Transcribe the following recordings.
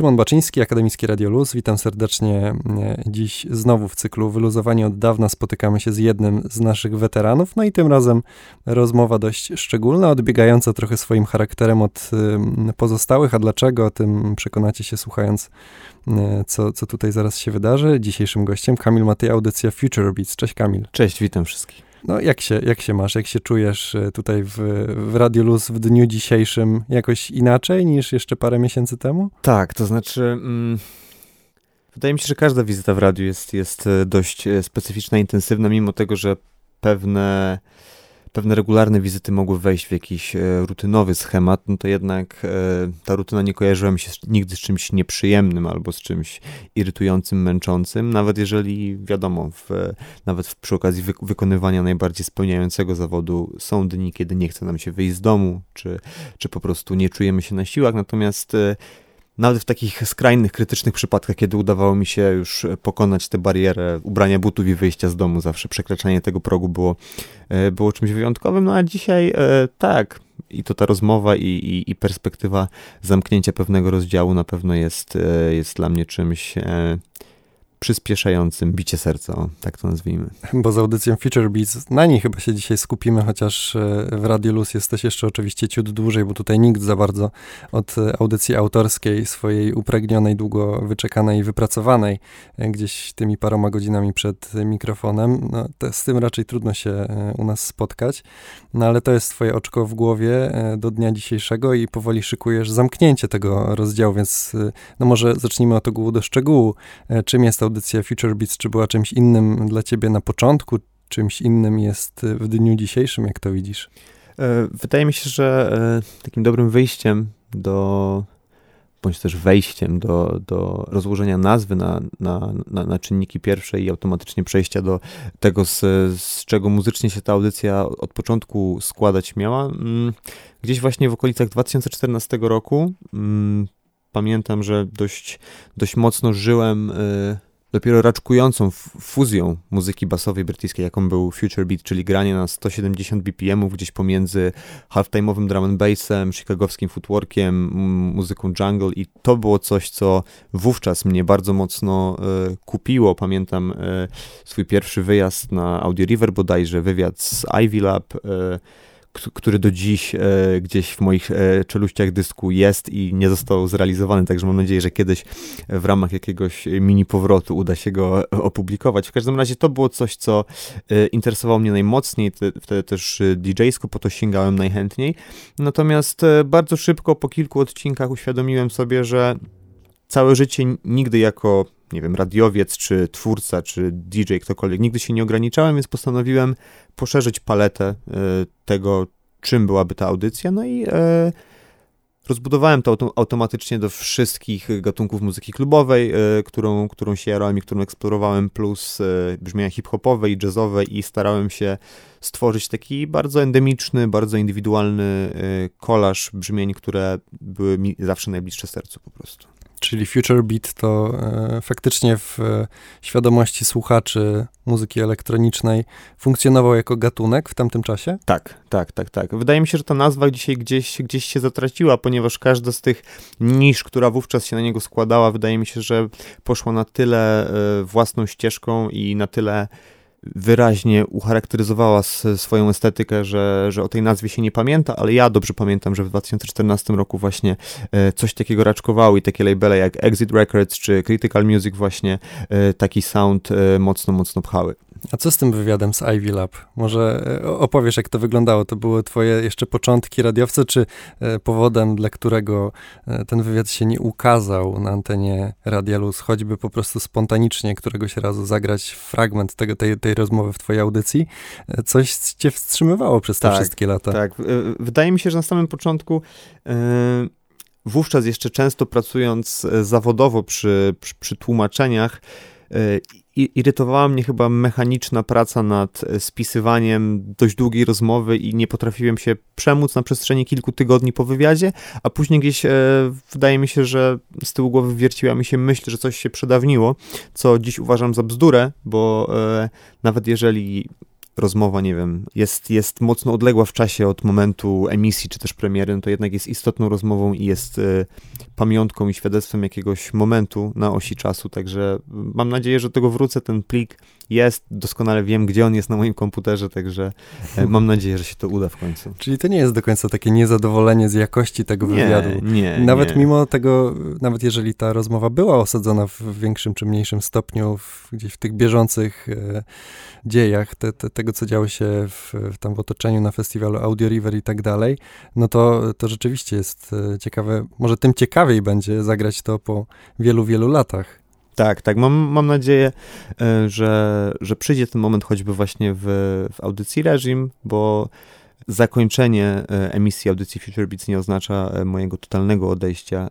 Szymon Baczyński, Akademicki Radio Luz. Witam serdecznie e, dziś znowu w cyklu Wyluzowanie od dawna. Spotykamy się z jednym z naszych weteranów, no i tym razem rozmowa dość szczególna, odbiegająca trochę swoim charakterem od pozostałych. A dlaczego? O tym przekonacie się słuchając, e, co, co tutaj zaraz się wydarzy. Dzisiejszym gościem Kamil Matej, audycja Future Beats. Cześć Kamil. Cześć, witam wszystkich. No, jak się, jak się masz, jak się czujesz e, tutaj w, w Radio Luz w dniu dzisiejszym jakoś inaczej niż jeszcze parę miesięcy temu? Tak, to znaczy... Mm, wydaje mi się, że każda wizyta w radiu jest, jest e, dość e, specyficzna, intensywna, mimo tego, że pewne pewne regularne wizyty mogły wejść w jakiś e, rutynowy schemat, no to jednak e, ta rutyna nie kojarzyła mi się nigdy z czymś nieprzyjemnym albo z czymś irytującym, męczącym, nawet jeżeli wiadomo, w, nawet w, przy okazji wy, wykonywania najbardziej spełniającego zawodu są dni, kiedy nie chce nam się wyjść z domu, czy, czy po prostu nie czujemy się na siłach, natomiast e, nawet w takich skrajnych, krytycznych przypadkach, kiedy udawało mi się już pokonać tę barierę ubrania butów i wyjścia z domu, zawsze przekraczanie tego progu było, e, było czymś wyjątkowym. No a dzisiaj e, tak, i to ta rozmowa i, i, i perspektywa zamknięcia pewnego rozdziału na pewno jest, e, jest dla mnie czymś przyspieszającym bicie serca, o, tak to nazwijmy. Bo z audycją Future Beats, na niej chyba się dzisiaj skupimy, chociaż e, w Radio Luz jesteś jeszcze oczywiście ciut dłużej, bo tutaj nikt za bardzo od audycji autorskiej, swojej upragnionej, długo wyczekanej wypracowanej e, gdzieś tymi paroma godzinami przed mikrofonem, no, z tym raczej trudno się e, u nas spotkać, no ale to jest twoje oczko w głowie do dnia dzisiejszego i powoli szykujesz zamknięcie tego rozdziału, więc no może zacznijmy od ogółu do szczegółu. Czym jest audycja Future Beats, czy była czymś innym dla ciebie na początku, czymś innym jest w dniu dzisiejszym, jak to widzisz? E, wydaje mi się, że e, takim dobrym wyjściem do, bądź też wejściem do, do rozłożenia nazwy na, na, na, na czynniki pierwsze i automatycznie przejścia do tego, z, z czego muzycznie się ta audycja od początku składać miała. Mm, gdzieś właśnie w okolicach 2014 roku mm, pamiętam, że dość, dość mocno żyłem y, dopiero raczkującą fuzją muzyki basowej brytyjskiej, jaką był Future Beat, czyli granie na 170 BPM gdzieś pomiędzy halftime'owym drum and bassem, chicagowskim footworkiem, muzyką jungle i to było coś, co wówczas mnie bardzo mocno y, kupiło. Pamiętam y, swój pierwszy wyjazd na Audio River bodajże, wywiad z Ivy Lab, y, który do dziś e, gdzieś w moich e, czeluściach dysku jest i nie został zrealizowany, także mam nadzieję, że kiedyś w ramach jakiegoś mini powrotu uda się go opublikować. W każdym razie to było coś, co e, interesowało mnie najmocniej, wtedy też DJ-sko po to sięgałem najchętniej. Natomiast bardzo szybko, po kilku odcinkach uświadomiłem sobie, że całe życie nigdy jako nie wiem, radiowiec, czy twórca, czy DJ, ktokolwiek. Nigdy się nie ograniczałem, więc postanowiłem poszerzyć paletę y, tego, czym byłaby ta audycja, no i y, rozbudowałem to automatycznie do wszystkich gatunków muzyki klubowej, y, którą, którą się jarałem i którą eksplorowałem, plus brzmienia hip-hopowe i jazzowe i starałem się stworzyć taki bardzo endemiczny, bardzo indywidualny kolaż brzmień, które były mi zawsze najbliższe sercu po prostu czyli Future Beat, to e, faktycznie w e, świadomości słuchaczy muzyki elektronicznej funkcjonował jako gatunek w tamtym czasie? Tak, tak, tak, tak. Wydaje mi się, że ta nazwa dzisiaj gdzieś, gdzieś się zatraciła, ponieważ każda z tych nisz, która wówczas się na niego składała, wydaje mi się, że poszła na tyle e, własną ścieżką i na tyle wyraźnie ucharakteryzowała swoją estetykę, że, że o tej nazwie się nie pamięta, ale ja dobrze pamiętam, że w 2014 roku właśnie e, coś takiego raczkowało i takie labele jak Exit Records czy Critical Music właśnie e, taki sound e, mocno, mocno pchały. A co z tym wywiadem z Ivy Lab? Może opowiesz, jak to wyglądało? To były twoje jeszcze początki radiowce, czy powodem, dla którego ten wywiad się nie ukazał na antenie Radia Luz, choćby po prostu spontanicznie któregoś razu zagrać fragment tego, tej, tej rozmowy w twojej audycji, e, coś cię wstrzymywało przez te tak, wszystkie lata. Tak, e, wydaje mi się, że na samym początku yy, wówczas jeszcze często pracując zawodowo przy, przy, przy tłumaczeniach, irytowała mnie chyba mechaniczna praca nad spisywaniem dość długiej rozmowy i nie potrafiłem się przemóc na przestrzeni kilku tygodni po wywiadzie, a później gdzieś e, wydaje mi się, że z tyłu głowy wierciła mi się myśl, że coś się przedawniło, co dziś uważam za bzdurę, bo e, nawet jeżeli rozmowa, nie wiem, jest, jest mocno odległa w czasie od momentu emisji czy też premiery, no to jednak jest istotną rozmową i jest y, pamiątką i świadectwem jakiegoś momentu na osi czasu, także mam nadzieję, że do tego wrócę, ten plik jest, doskonale wiem, gdzie on jest na moim komputerze, także y, mam nadzieję, że się to uda w końcu. Czyli to nie jest do końca takie niezadowolenie z jakości tego Nie, wywiadu. nie, Nawet nie. mimo tego, nawet jeżeli ta rozmowa była osadzona w większym czy mniejszym stopniu w, gdzieś w tych bieżących e, dziejach te, te, tego, co działo się w, w tam w otoczeniu na festiwalu Audio River i tak dalej, no to, to rzeczywiście jest e, ciekawe. Może tym ciekawiej będzie zagrać to po wielu, wielu latach. Tak, tak. Mam, mam nadzieję, e, że, że przyjdzie ten moment choćby właśnie w, w audycji reżim, bo zakończenie e, emisji audycji Future Beats nie oznacza mojego totalnego odejścia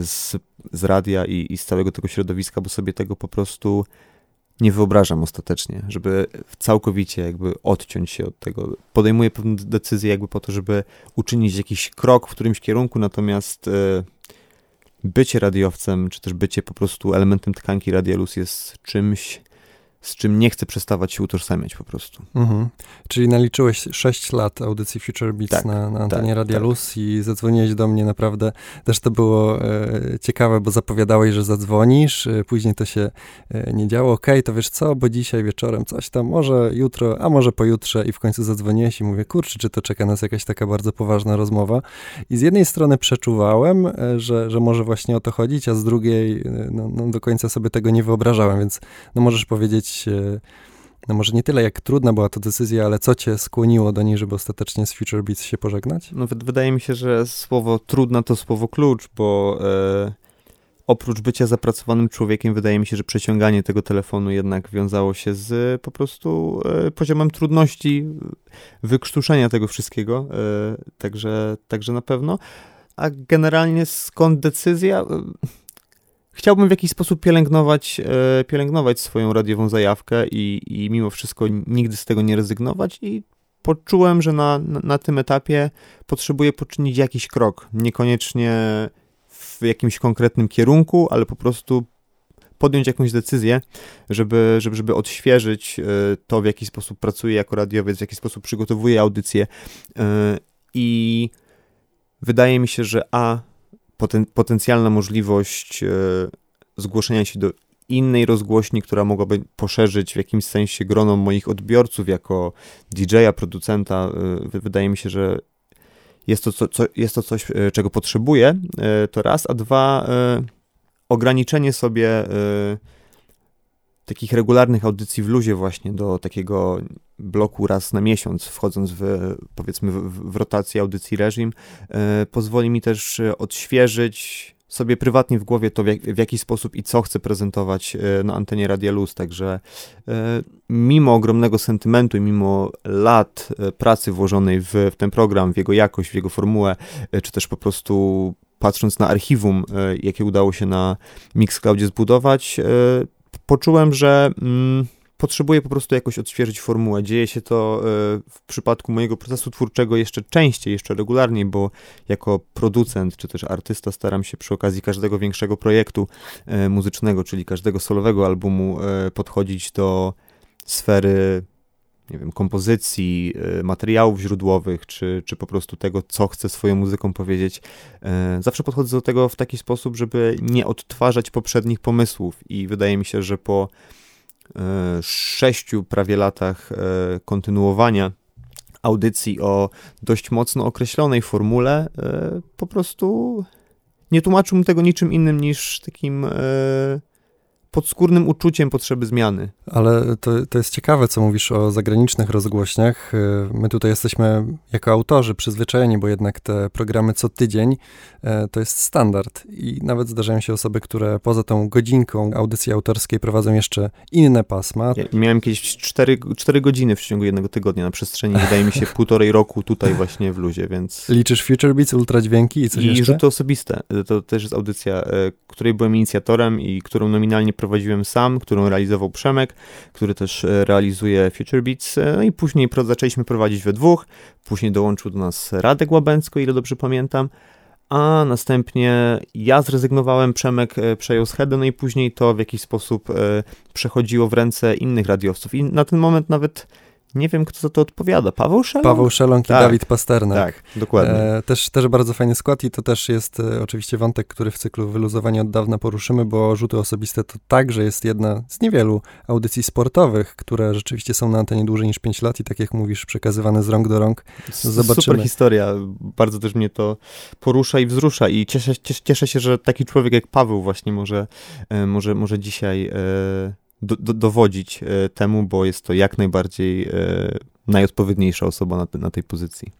z, z radia i, i z całego tego środowiska, bo sobie tego po prostu nie wyobrażam ostatecznie, żeby całkowicie jakby odciąć się od tego. Podejmuję pewne decyzje jakby po to, żeby uczynić jakiś krok w którymś kierunku, natomiast e, bycie radiowcem, czy też bycie po prostu elementem tkanki Radialus jest czymś, z czym nie chcę przestawać się utożsamiać po prostu. Mhm. Czyli naliczyłeś 6 lat audycji Future Beats Tak, na, na antenie tak, Radia tak. Luz i zadzwoniłeś do mnie naprawdę. Też to było e, ciekawe, bo zapowiadałeś, że zadzwonisz, e, później to się e, nie działo. Okej, to wiesz co, bo dzisiaj wieczorem coś tam, może jutro, a może pojutrze i w końcu zadzwoniłeś i mówię, kurczę, czy to czeka nas jakaś taka bardzo poważna rozmowa. I z jednej strony przeczuwałem, e, że, że może właśnie o to chodzić, a z drugiej e, no, no, do końca sobie tego nie wyobrażałem, więc no możesz powiedzieć, e, no może nie tyle jak trudna była to decyzja, ale co cię skłoniło do niej, żeby ostatecznie z Future Beats się pożegnać? No, wy- wydaje mi się, że słowo trudna to słowo klucz, bo e, oprócz bycia zapracowanym człowiekiem, wydaje mi się, że przeciąganie tego telefonu jednak wiązało się z po prostu e, poziomem trudności wykrztuszenia tego wszystkiego, e, także, także na pewno. A generalnie skąd decyzja? Chciałbym w jakiś sposób pielęgnować, e, pielęgnować swoją radiową zajawkę i, i mimo wszystko nigdy z tego nie rezygnować i poczułem, że na, na, na tym etapie potrzebuję poczynić jakiś krok. Niekoniecznie w jakimś konkretnym kierunku, ale po prostu podjąć jakąś decyzję, żeby, żeby, żeby odświeżyć e, to, w jaki sposób pracuję jako radiowiec, w jaki sposób przygotowuję audycję. E, I wydaje mi się, że A, poten, potencjalna możliwość e, zgłoszenia się do innej rozgłośni, która mogłaby poszerzyć w jakimś sensie grono moich odbiorców jako DJ-a, producenta. wy- Wydaje mi się, że jest to, co, co, jest to coś, y, czego potrzebuję, to raz, a dwa, ograniczenie sobie takich regularnych audycji w luzie właśnie do takiego bloku raz na miesiąc, wchodząc w, powiedzmy, w, w rotację audycji reżim, y, pozwoli mi też odświeżyć sobie prywatnie w głowie to, w, jak, w jaki sposób i co chcę prezentować y, na antenie Radia Luz, także y, mimo ogromnego sentymentu i mimo lat pracy włożonej w, w ten program, w jego jakość, w jego formułę, czy też po prostu patrząc na archiwum, jakie udało się na Mixcloudzie zbudować, poczułem, że mm, potrzebuję po prostu jakoś odświeżyć formułę. Dzieje się to y, w przypadku mojego procesu twórczego jeszcze częściej, jeszcze regularniej, bo jako producent czy też artysta staram się przy okazji każdego większego projektu e, muzycznego, czyli każdego solowego albumu e, podchodzić do sfery nie wiem, kompozycji, e, materiałów źródłowych, czy, czy po prostu tego, co chcę swoją muzyką powiedzieć. E, Zawsze podchodzę do tego w taki sposób, żeby nie odtwarzać poprzednich pomysłów i wydaje mi się, że po e, sześciu prawie latach kontynuowania audycji o dość mocno określonej formule, po prostu nie tłumaczyłbym tego niczym innym niż takim podskórnym uczuciem potrzeby zmiany. Ale to, to jest ciekawe, co mówisz o zagranicznych rozgłośniach. Y, My tutaj jesteśmy jako autorzy przyzwyczajeni, bo jednak te programy co tydzień e, to jest standard. I nawet zdarzają się osoby, które poza tą godzinką audycji autorskiej prowadzą jeszcze inne pasma. Ja miałem kiedyś 4, 4 godziny w ciągu jednego tygodnia na przestrzeni, wydaje mi się, półtorej roku tutaj właśnie w luzie, więc... Liczysz Future Beats, ultradźwięki i coś I jeszcze? rzuty osobiste. To też jest audycja, e, której byłem inicjatorem i którą nominalnie prowadziłem sam, którą realizował Przemek, który też e, realizuje Future Beats. E, No i później zaczęliśmy prowadzić we dwóch. Później dołączył do nas Radek Łabęcko, ile dobrze pamiętam. a następnie ja zrezygnowałem, Przemek e, przejął schedę, no i później to w jakiś sposób przechodziło w ręce innych radiowców. I na ten moment nawet nie wiem, kto za to odpowiada. Paweł Szelong? Paweł Szelong tak. i Dawid Pasternak. Tak, dokładnie. E, też, też bardzo fajny skład i to też jest e, oczywiście wątek, który w cyklu wyluzowania od dawna poruszymy, bo rzuty osobiste to także jest jedna z niewielu audycji sportowych, które rzeczywiście są na antenie dłużej niż 5 lat i tak jak mówisz, przekazywane z rąk do rąk. Zobaczymy. Super historia. Bardzo też mnie to porusza i wzrusza i cieszę, cieszę, cieszę się, że taki człowiek jak Paweł właśnie może, e, może, może dzisiaj e, do, do, dowodzić e, temu, bo jest to jak najbardziej e, najodpowiedniejsza osoba na, na, tej pozycji.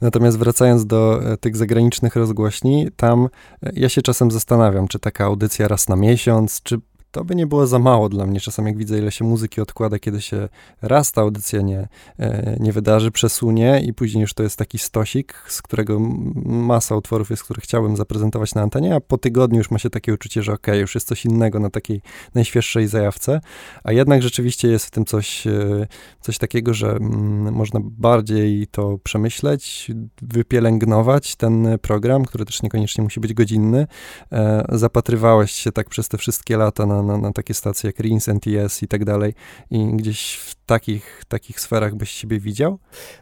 Natomiast wracając do e, tych zagranicznych rozgłośni, tam ja się czasem zastanawiam, czy taka audycja raz na miesiąc, czy to by nie było za mało dla mnie. Czasem jak widzę, ile się muzyki odkłada, kiedy się raz ta audycja nie, e, nie wydarzy, przesunie i później już to jest taki stosik, z którego masa utworów jest, które chciałbym zaprezentować na antenie, a po tygodniu już ma się takie uczucie, że okej, okay, już jest coś innego na takiej najświeższej zajawce, a jednak rzeczywiście jest w tym coś, e, coś takiego, że mm, można bardziej to przemyśleć, wypielęgnować ten program, który też niekoniecznie musi być godzinny. E, zapatrywałeś się tak przez te wszystkie lata na na, na takie stacje jak RINS, NTS i tak dalej i gdzieś w takich, takich sferach byś siebie widział?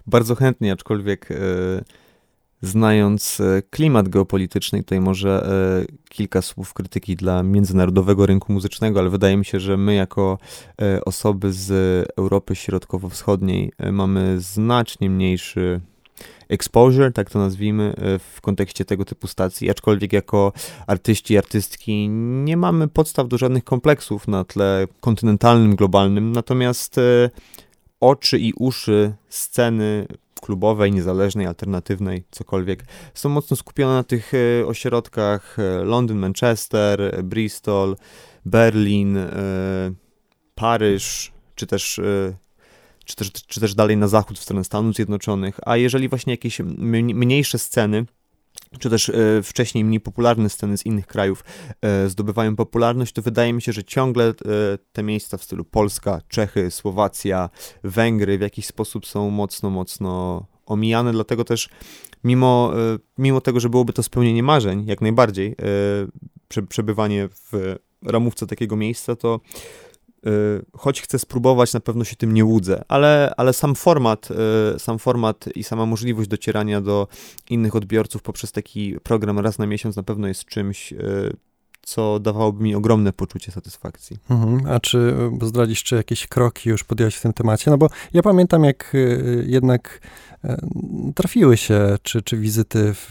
Bardzo chętnie, aczkolwiek e, znając e, klimat geopolityczny, tutaj może e, kilka słów krytyki dla międzynarodowego rynku muzycznego, ale wydaje mi się, że my jako osoby z Europy Środkowo-Wschodniej mamy znacznie mniejszy exposure, tak to nazwijmy, e, w kontekście tego typu stacji, aczkolwiek jako artyści i artystki nie mamy podstaw do żadnych kompleksów na tle kontynentalnym, globalnym, natomiast e, oczy i uszy sceny klubowej, niezależnej, alternatywnej, cokolwiek, są mocno skupione na tych e, ośrodkach Londyn, Manchester, Bristol, Berlin, Paryż, czy też czy też, czy też dalej na zachód w stronę Stanów Zjednoczonych, a jeżeli właśnie jakieś mniejsze sceny, czy też e, wcześniej mniej popularne sceny z innych krajów e, zdobywają popularność, to wydaje mi się, że ciągle e, te miejsca w stylu Polska, Czechy, Słowacja, Węgry w jakiś sposób są mocno, mocno omijane, dlatego też mimo, mimo tego, że byłoby to spełnienie marzeń, jak najbardziej, przebywanie w ramówce takiego miejsca, to choć chcę spróbować, na pewno się tym nie łudzę, ale, ale sam format, y, sam format i sama możliwość docierania do innych odbiorców poprzez taki program raz na miesiąc na pewno jest czymś, y, co dawałoby mi ogromne poczucie satysfakcji. Mhm. A czy zdradzisz, czy jakieś kroki już podjąłeś w tym temacie? No bo ja pamiętam, jak jednak E, trafiły się, czy, czy wizyty w,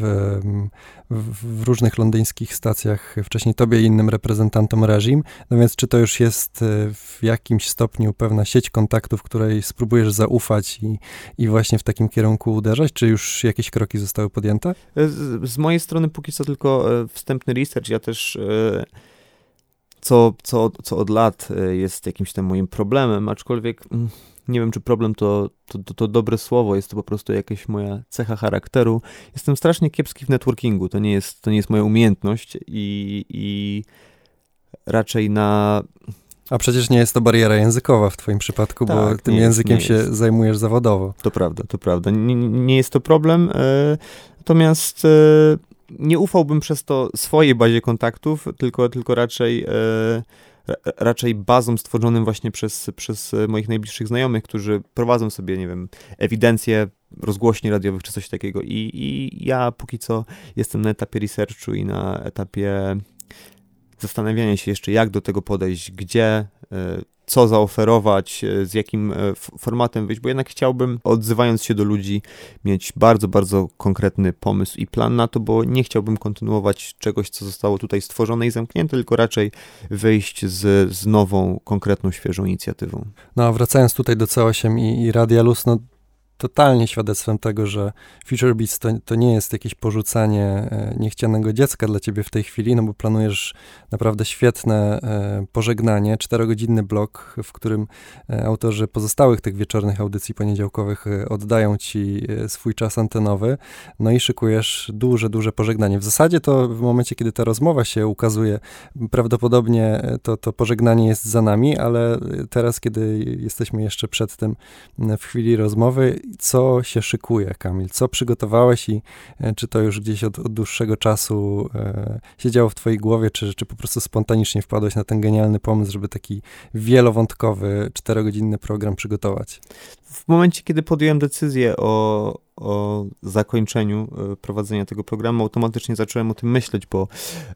w, w, różnych londyńskich stacjach, wcześniej tobie i innym reprezentantom reżim, no więc czy to już jest e, w jakimś stopniu pewna sieć kontaktów, której spróbujesz zaufać i, i właśnie w takim kierunku uderzać, czy już jakieś kroki zostały podjęte? E, z, z mojej strony póki co tylko wstępny research, ja też co, co, co od lat jest jakimś tam moim problemem, aczkolwiek mm, nie wiem, czy problem to, to, to, to, dobre słowo, jest to po prostu jakaś moja cecha charakteru. Jestem strasznie kiepski w networkingu, to nie jest, to nie jest moja umiejętność i, i raczej na... A przecież nie jest to bariera językowa w twoim przypadku, tak, bo tym jest, językiem się jest. zajmujesz zawodowo. To prawda, to prawda. Nie, nie jest to problem, e, natomiast e, nie ufałbym przez to swojej bazie kontaktów, tylko, tylko raczej... E, raczej bazą stworzonym właśnie przez, przez moich najbliższych znajomych, którzy prowadzą sobie, nie wiem, ewidencję rozgłośni radiowych czy coś takiego. I, I ja póki co jestem na etapie researchu i na etapie zastanawiania się jeszcze, jak do tego podejść, gdzie, e, co zaoferować, e, z jakim e, formatem wyjść, bo jednak chciałbym, odzywając się do ludzi, mieć bardzo, bardzo konkretny pomysł i plan na to, bo nie chciałbym kontynuować czegoś, co zostało tutaj stworzone i zamknięte, tylko raczej wyjść z, z nową, konkretną, świeżą inicjatywą. No a wracając tutaj do C8 i, i Radia Luz, no totalnie świadectwem tego, że Future Beats to, to nie jest jakieś porzucanie e, niechcianego dziecka dla ciebie w tej chwili, no bo planujesz naprawdę świetne e, pożegnanie, czterogodzinny blok, w którym e, autorzy pozostałych tych wieczornych audycji poniedziałkowych oddają ci swój czas antenowy, no i szykujesz duże, duże pożegnanie. W zasadzie to w momencie, kiedy ta rozmowa się ukazuje, prawdopodobnie to, to pożegnanie jest za nami, ale teraz, kiedy jesteśmy jeszcze przed tym w chwili rozmowy, co się szykuje, Kamil? Co przygotowałeś i czy to już gdzieś od, od dłuższego czasu e, siedziało w twojej głowie, czy, czy po prostu spontanicznie wpadłeś na ten genialny pomysł, żeby taki wielowątkowy, czterogodzinny program przygotować? W momencie, kiedy podjąłem decyzję o, o zakończeniu e, prowadzenia tego programu, automatycznie zacząłem o tym myśleć, bo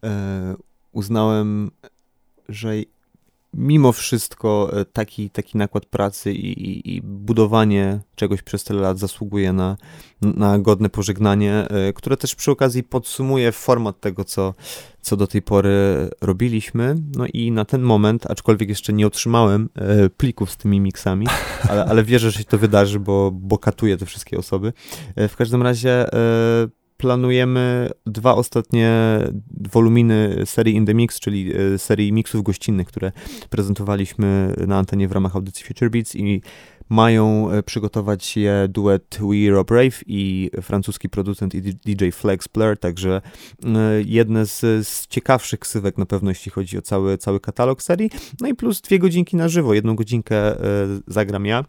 e, uznałem, że mimo wszystko e, taki, taki nakład pracy i, i, i, budowanie czegoś przez tyle lat zasługuje na, na godne pożegnanie, e, które też przy okazji podsumuje format tego, co, co do tej pory robiliśmy. No i na ten moment, aczkolwiek jeszcze nie otrzymałem e, plików z tymi miksami, ale, ale wierzę, że się to wydarzy, bo, bo katuję te wszystkie osoby. W każdym razie planujemy dwa ostatnie woluminy serii In The Mix, czyli e, serii mixów gościnnych, które prezentowaliśmy na antenie w ramach audycji Future Beats i mają e, przygotować je duet We Rob Rave i francuski producent i DJ Flex Blur, także e, jedne z, z, ciekawszych ksywek na pewno, jeśli chodzi o cały, cały katalog serii. No i plus dwie godzinki na żywo. Jedną godzinkę zagram ja,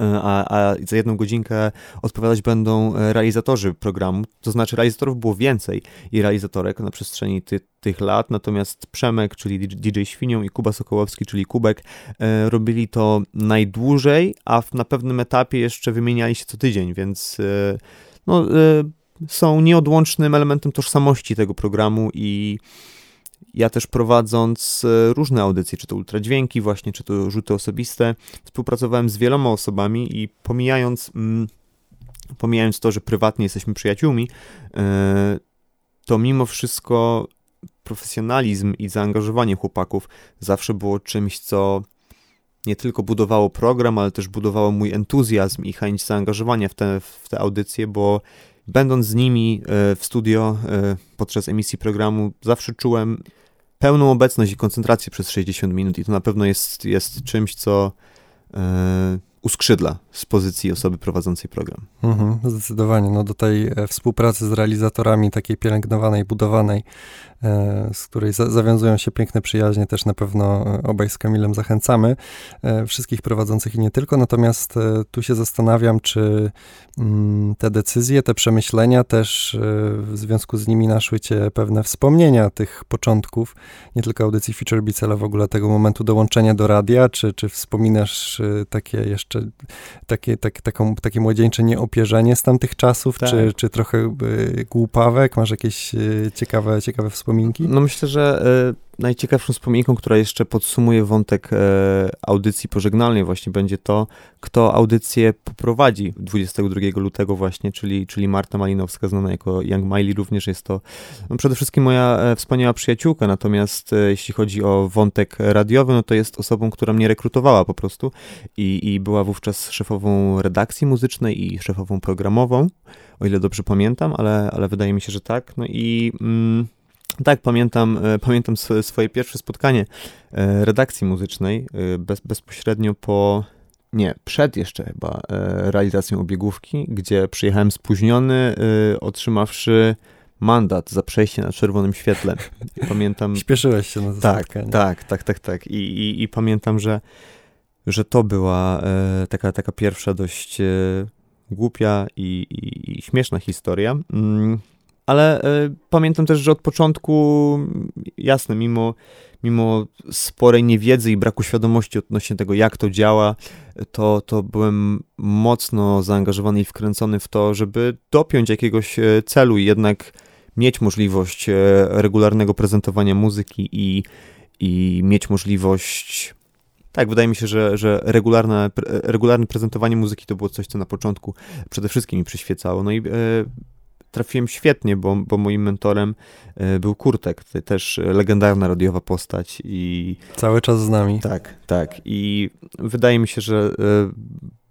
a, a za jedną godzinkę odpowiadać będą e, realizatorzy programu, to znaczy realizatorów było więcej i realizatorek na przestrzeni ty, tych lat, natomiast Przemek, czyli DJ Świnią i Kuba Sokołowski, czyli Kubek, e, robili to najdłużej, a na pewnym etapie jeszcze wymieniali się co tydzień, więc no, są nieodłącznym elementem tożsamości tego programu i ja też prowadząc e, różne audycje, czy to ultradźwięki właśnie, czy to rzuty osobiste, współpracowałem z wieloma osobami i pomijając, mm, pomijając to, że prywatnie jesteśmy przyjaciółmi, e, to mimo wszystko profesjonalizm i zaangażowanie chłopaków zawsze było czymś, co nie tylko budowało program, ale też budowało mój entuzjazm i chęć zaangażowania w te, w te audycje, bo będąc z nimi e, w studio podczas emisji programu, zawsze czułem pełną obecność i koncentrację przez 60 minut i to na pewno jest, jest czymś, co e, uskrzydla z pozycji osoby prowadzącej program. Mhm, zdecydowanie. No do tej e, współpracy z realizatorami, takiej pielęgnowanej, budowanej, E, z której za zawiązują się piękne przyjaźnie, też na pewno e, obaj z Kamilem zachęcamy, wszystkich prowadzących i nie tylko, natomiast tu się zastanawiam, czy mm, te decyzje, te przemyślenia też w związku z nimi naszły cię pewne wspomnienia tych początków, nie tylko audycji Feature Beats, ale w ogóle tego momentu dołączenia do radia, czy, czy wspominasz takie jeszcze, takie, tak, taką, takie młodzieńcze nieopierzenie z tamtych czasów, tak. czy, czy trochę głupawek, masz jakieś ciekawe, ciekawe wspomnienia wspominki? No myślę, że y, najciekawszą wspominką, która jeszcze podsumuje wątek e, audycji pożegnalnej właśnie będzie to, kto audycję poprowadzi 22 lutego właśnie, czyli, czyli Marta Malinowska, znana jako Young Miley, również jest to no przede wszystkim moja e, wspaniała przyjaciółka, natomiast e, jeśli chodzi o wątek radiowy, no to jest osobą, która mnie rekrutowała po prostu i, i była wówczas szefową redakcji muzycznej i szefową programową, o ile dobrze pamiętam, ale, ale wydaje mi się, że tak. No i... Mm, tak, pamiętam, e, pamiętam swoje pierwsze spotkanie e, redakcji muzycznej e, bez, bezpośrednio po, nie, przed jeszcze chyba realizacją obiegówki, gdzie przyjechałem spóźniony, otrzymawszy mandat za przejście na czerwonym świetle. Pamiętam. Śpieszyłeś się na to tak, tak, tak, tak, tak. I, i, i pamiętam, że, że to była taka, taka pierwsza dość głupia i, i, i śmieszna historia. Mm, ale y, pamiętam też, że od początku, jasne, mimo, mimo sporej niewiedzy i braku świadomości odnośnie tego, jak to działa, to, to byłem mocno zaangażowany i wkręcony w to, żeby dopiąć jakiegoś e, celu i jednak mieć możliwość e, regularnego prezentowania muzyki i, i mieć możliwość tak, wydaje mi się, że, że regularne, regularne prezentowanie muzyki to było coś, co na początku przede wszystkim mi przyświecało. No i trafiłem świetnie, bo, bo moim mentorem e, był Kurtek, też legendarna radiowa postać i... Cały czas z nami. Tak, tak i wydaje mi się, że e,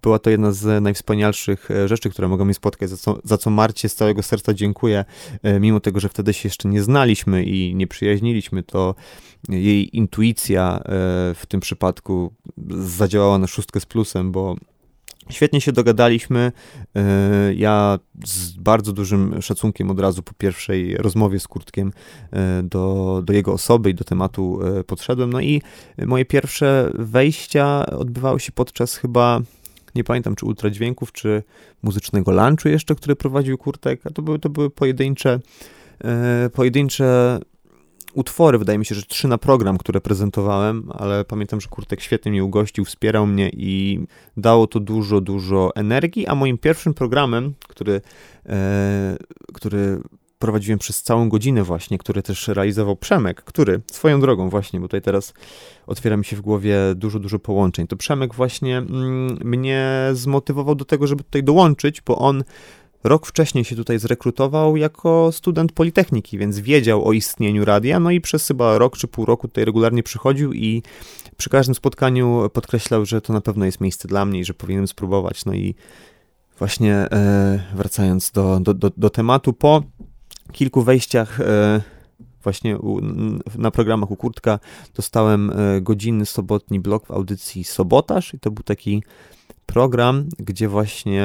była to jedna z najwspanialszych e, rzeczy, które mogą mi spotkać, za co, za co Marcie z całego serca dziękuję. Mimo tego, że wtedy się jeszcze nie znaliśmy i nie przyjaźniliśmy, to jej intuicja w tym przypadku zadziałała na szóstkę z plusem, bo Świetnie się dogadaliśmy. E, ja z bardzo dużym szacunkiem od razu po pierwszej rozmowie z Kurtkiem e, do, do jego osoby i do tematu e, podszedłem. No i moje pierwsze wejścia odbywały się podczas chyba nie pamiętam czy ultradźwięków, czy muzycznego lunchu jeszcze, który prowadził Kurtek, a to były, to były pojedyncze, pojedyncze utwory, wydaje mi się, że trzy na program, które prezentowałem, ale pamiętam, że Kurtek świetnie mnie ugościł, wspierał mnie i dało to dużo, dużo energii, a moim pierwszym programem, który, e, który prowadziłem przez całą godzinę właśnie, który też realizował Przemek, który swoją drogą właśnie, bo tutaj teraz otwiera mi się w głowie dużo, dużo połączeń. To Przemek właśnie mm, mnie zmotywował do tego, żeby tutaj dołączyć, bo on rok wcześniej się tutaj zrekrutował jako student Politechniki, więc wiedział o istnieniu radia, no i przez chyba rok czy pół roku tutaj regularnie przychodził i przy każdym spotkaniu podkreślał, że to na pewno jest miejsce dla mnie i że powinienem spróbować. No i właśnie e, wracając do, do, do, do tematu, po kilku wejściach e, właśnie u, na programach u Kurtka dostałem e, godzinny sobotni blok w audycji Sobotaż i to był taki program, gdzie właśnie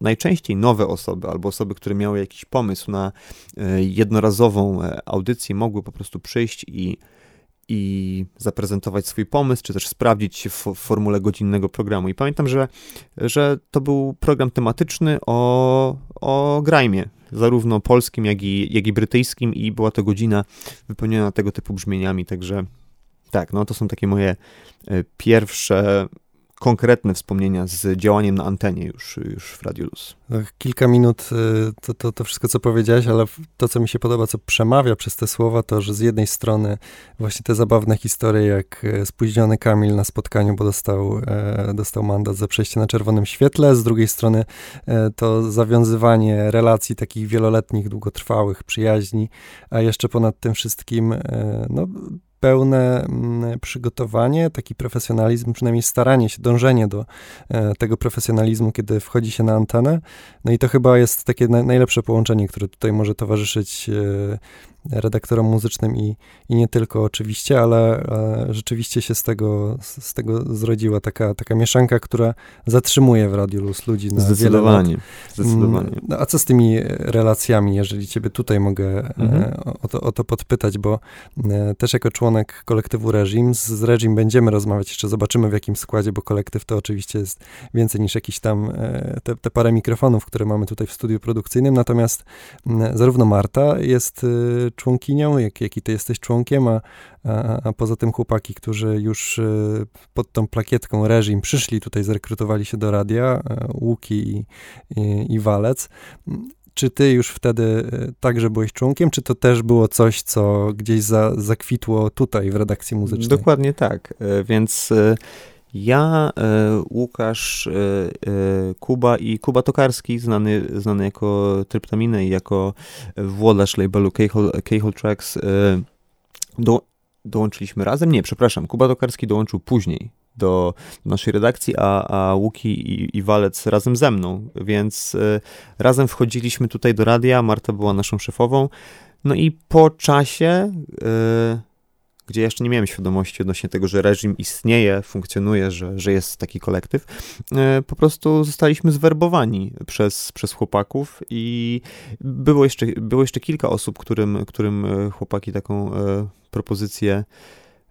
najczęściej nowe osoby albo osoby, które miały jakiś pomysł na e, jednorazową audycję, mogły po prostu przyjść i i zaprezentować swój pomysł, czy też sprawdzić się w, w formule godzinnego programu. I pamiętam, że, że to był program tematyczny o, o grajmie, zarówno polskim, jak i, jak i brytyjskim, i była to godzina wypełniona tego typu brzmieniami, także tak, no to są takie moje e, pierwsze konkretne wspomnienia z działaniem na antenie już, już w Radio Luz. Kilka minut y, to, to, to wszystko, co powiedziałeś, ale to, co mi się podoba, co przemawia przez te słowa, to, że z jednej strony właśnie te zabawne historie, jak e, spóźniony Kamil na spotkaniu, bo dostał, e, dostał mandat za przejście na czerwonym świetle, z drugiej strony e, to zawiązywanie relacji takich wieloletnich, długotrwałych, przyjaźni, a jeszcze ponad tym wszystkim, no, pełne mm, przygotowanie, taki profesjonalizm, przynajmniej staranie się, dążenie do e, tego profesjonalizmu, kiedy wchodzi się na antenę. No i to chyba jest takie najlepsze połączenie, które tutaj może towarzyszyć e, redaktorom muzycznym i, i nie tylko oczywiście, ale e, rzeczywiście się z tego, z tego zrodziła taka, taka mieszanka, która zatrzymuje w Radiu Luz ludzi na Zdecydowanie. Zdecydowanie. Mm, no, a co z tymi relacjami, jeżeli ciebie tutaj mogę e, mhm. o, to, o to podpytać, bo e, też jako członek kolektywu Reżim, z, Reżim będziemy rozmawiać, jeszcze zobaczymy w jakim składzie, bo kolektyw to oczywiście jest więcej niż jakiś tam te, te parę mikrofonów, które mamy tutaj w studiu produkcyjnym, natomiast zarówno Marta jest członkinią, jak, jak i ty jesteś członkiem, a, a, a poza tym chłopaki, którzy już e, pod tą plakietką reżim przyszli tutaj, zrekrutowali się do radia, e, Łuki i, i, i Walec. Czy ty już wtedy e, także byłeś członkiem, czy to też było coś, co gdzieś za, zakwitło tutaj w redakcji muzycznej? Dokładnie tak, więc ja, Łukasz, Kuba i Kuba Tokarski, znany, znany jako Tryptaminę i jako włodarz labelu Keyhole Tracks, do, dołączyliśmy razem. Nie, przepraszam, Kuba Tokarski dołączył później do naszej redakcji, a, a Łuki i, i Walec razem ze mną, więc razem wchodziliśmy tutaj do radia, Marta była naszą szefową, no i po czasie, gdzie jeszcze nie miałem świadomości odnośnie tego, że reżim istnieje, funkcjonuje, że, że jest taki kolektyw, y, po prostu zostaliśmy zwerbowani przez, przez chłopaków i było jeszcze, było jeszcze kilka osób, którym, którym chłopaki taką propozycję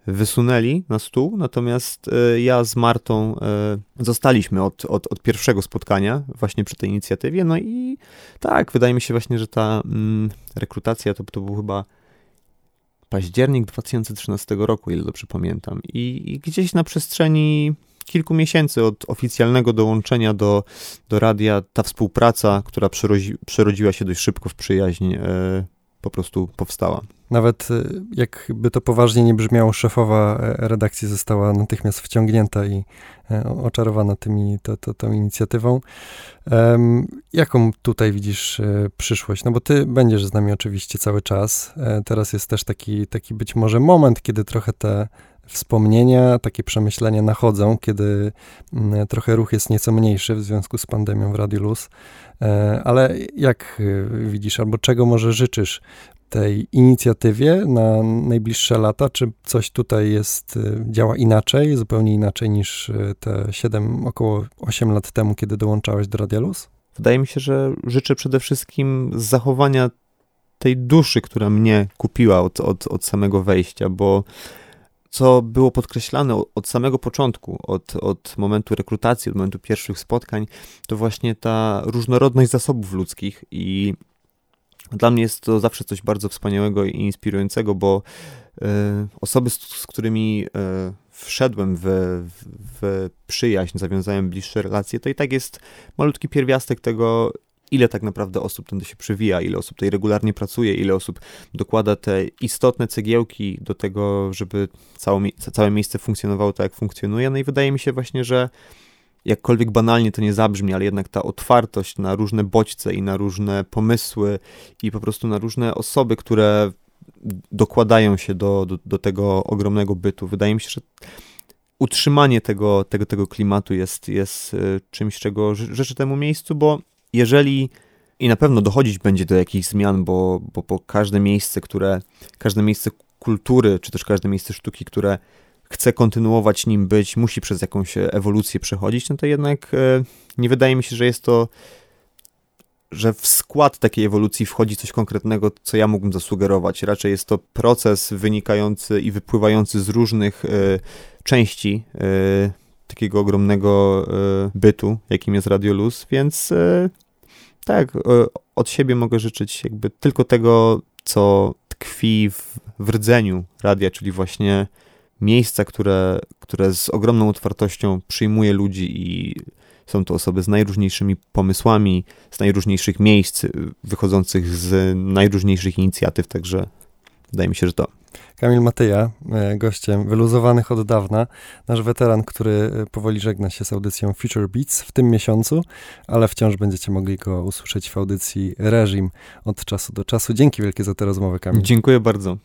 wysunęli na stół, natomiast e, ja z Martą e, zostaliśmy od, od, od, pierwszego spotkania właśnie przy tej inicjatywie, no i tak, wydaje mi się właśnie, że ta mm, rekrutacja to, to był chyba październik 2013 roku, ile dobrze pamiętam i, i gdzieś na przestrzeni kilku miesięcy od oficjalnego dołączenia do, do radia ta współpraca, która przerodzi, przerodziła się dość szybko w przyjaźń, e, po prostu powstała. Nawet y, jakby to poważnie nie brzmiało, szefowa e, redakcji została natychmiast wciągnięta i e, oczarowana tymi, to, to, tą inicjatywą. Um, jaką tutaj widzisz e, przyszłość? No bo ty będziesz z nami oczywiście cały czas. Teraz jest też taki, taki być może moment, kiedy trochę te wspomnienia, takie przemyślenia nachodzą, kiedy mm, trochę ruch jest nieco mniejszy w związku z pandemią w Radiu Luz. Ale jak widzisz, albo czego może życzysz tej inicjatywie na najbliższe lata? Czy coś tutaj jest, y, działa inaczej, zupełnie inaczej niż te 7, około 8 lat temu, kiedy dołączałeś do Radialus? Wydaje mi się, że życzę przede wszystkim zachowania tej duszy, która mnie kupiła od, od, od samego wejścia, bo co było podkreślane od samego początku, od, od momentu rekrutacji, od momentu pierwszych spotkań, to właśnie ta różnorodność zasobów ludzkich i dla mnie jest to zawsze coś bardzo wspaniałego i inspirującego, bo y, osoby, z, z którymi y, wszedłem w, w przyjaźń, zawiązałem bliższe relacje, to i tak jest malutki pierwiastek tego, ile tak naprawdę osób tędy się przywija, ile osób tutaj regularnie pracuje, ile osób dokłada te istotne cegiełki do tego, żeby całe, całe miejsce funkcjonowało tak, jak funkcjonuje. No i wydaje mi się właśnie, że jakkolwiek banalnie to nie zabrzmi, ale jednak ta otwartość na różne bodźce i na różne pomysły i po prostu na różne osoby, które dokładają się do, do, do tego ogromnego bytu. Wydaje mi się, że utrzymanie tego, tego, tego klimatu jest, jest e, czymś, czego życzę temu miejscu, bo jeżeli i na pewno dochodzić będzie do jakichś zmian, bo, bo, bo każde miejsce, które, każde miejsce kultury, czy też każde miejsce sztuki, które chce kontynuować nim być, musi przez jakąś ewolucję przechodzić, no to jednak e, nie wydaje mi się, że jest to, że w skład takiej ewolucji wchodzi coś konkretnego, co ja mógłbym zasugerować. Raczej jest to proces wynikający i wypływający z różnych e, części e, takiego ogromnego bytu, jakim jest Radio Luz, więc tak, od siebie mogę życzyć jakby tylko tego, co tkwi w, w rdzeniu radia, czyli właśnie miejsca, które, które z ogromną otwartością przyjmuje ludzi i są to osoby z najróżniejszymi pomysłami, z najróżniejszych miejsc, wychodzących z najróżniejszych inicjatyw, także wydaje mi się, że to. Kamil Matyja, e, gościem wyluzowanych od dawna, nasz weteran, który e, powoli żegna się z audycją Future Beats w tym miesiącu, ale wciąż będziecie mogli go usłyszeć w audycji Reżim od czasu do czasu. Dzięki wielkie za tę rozmowę, Kamil. Dziękuję bardzo.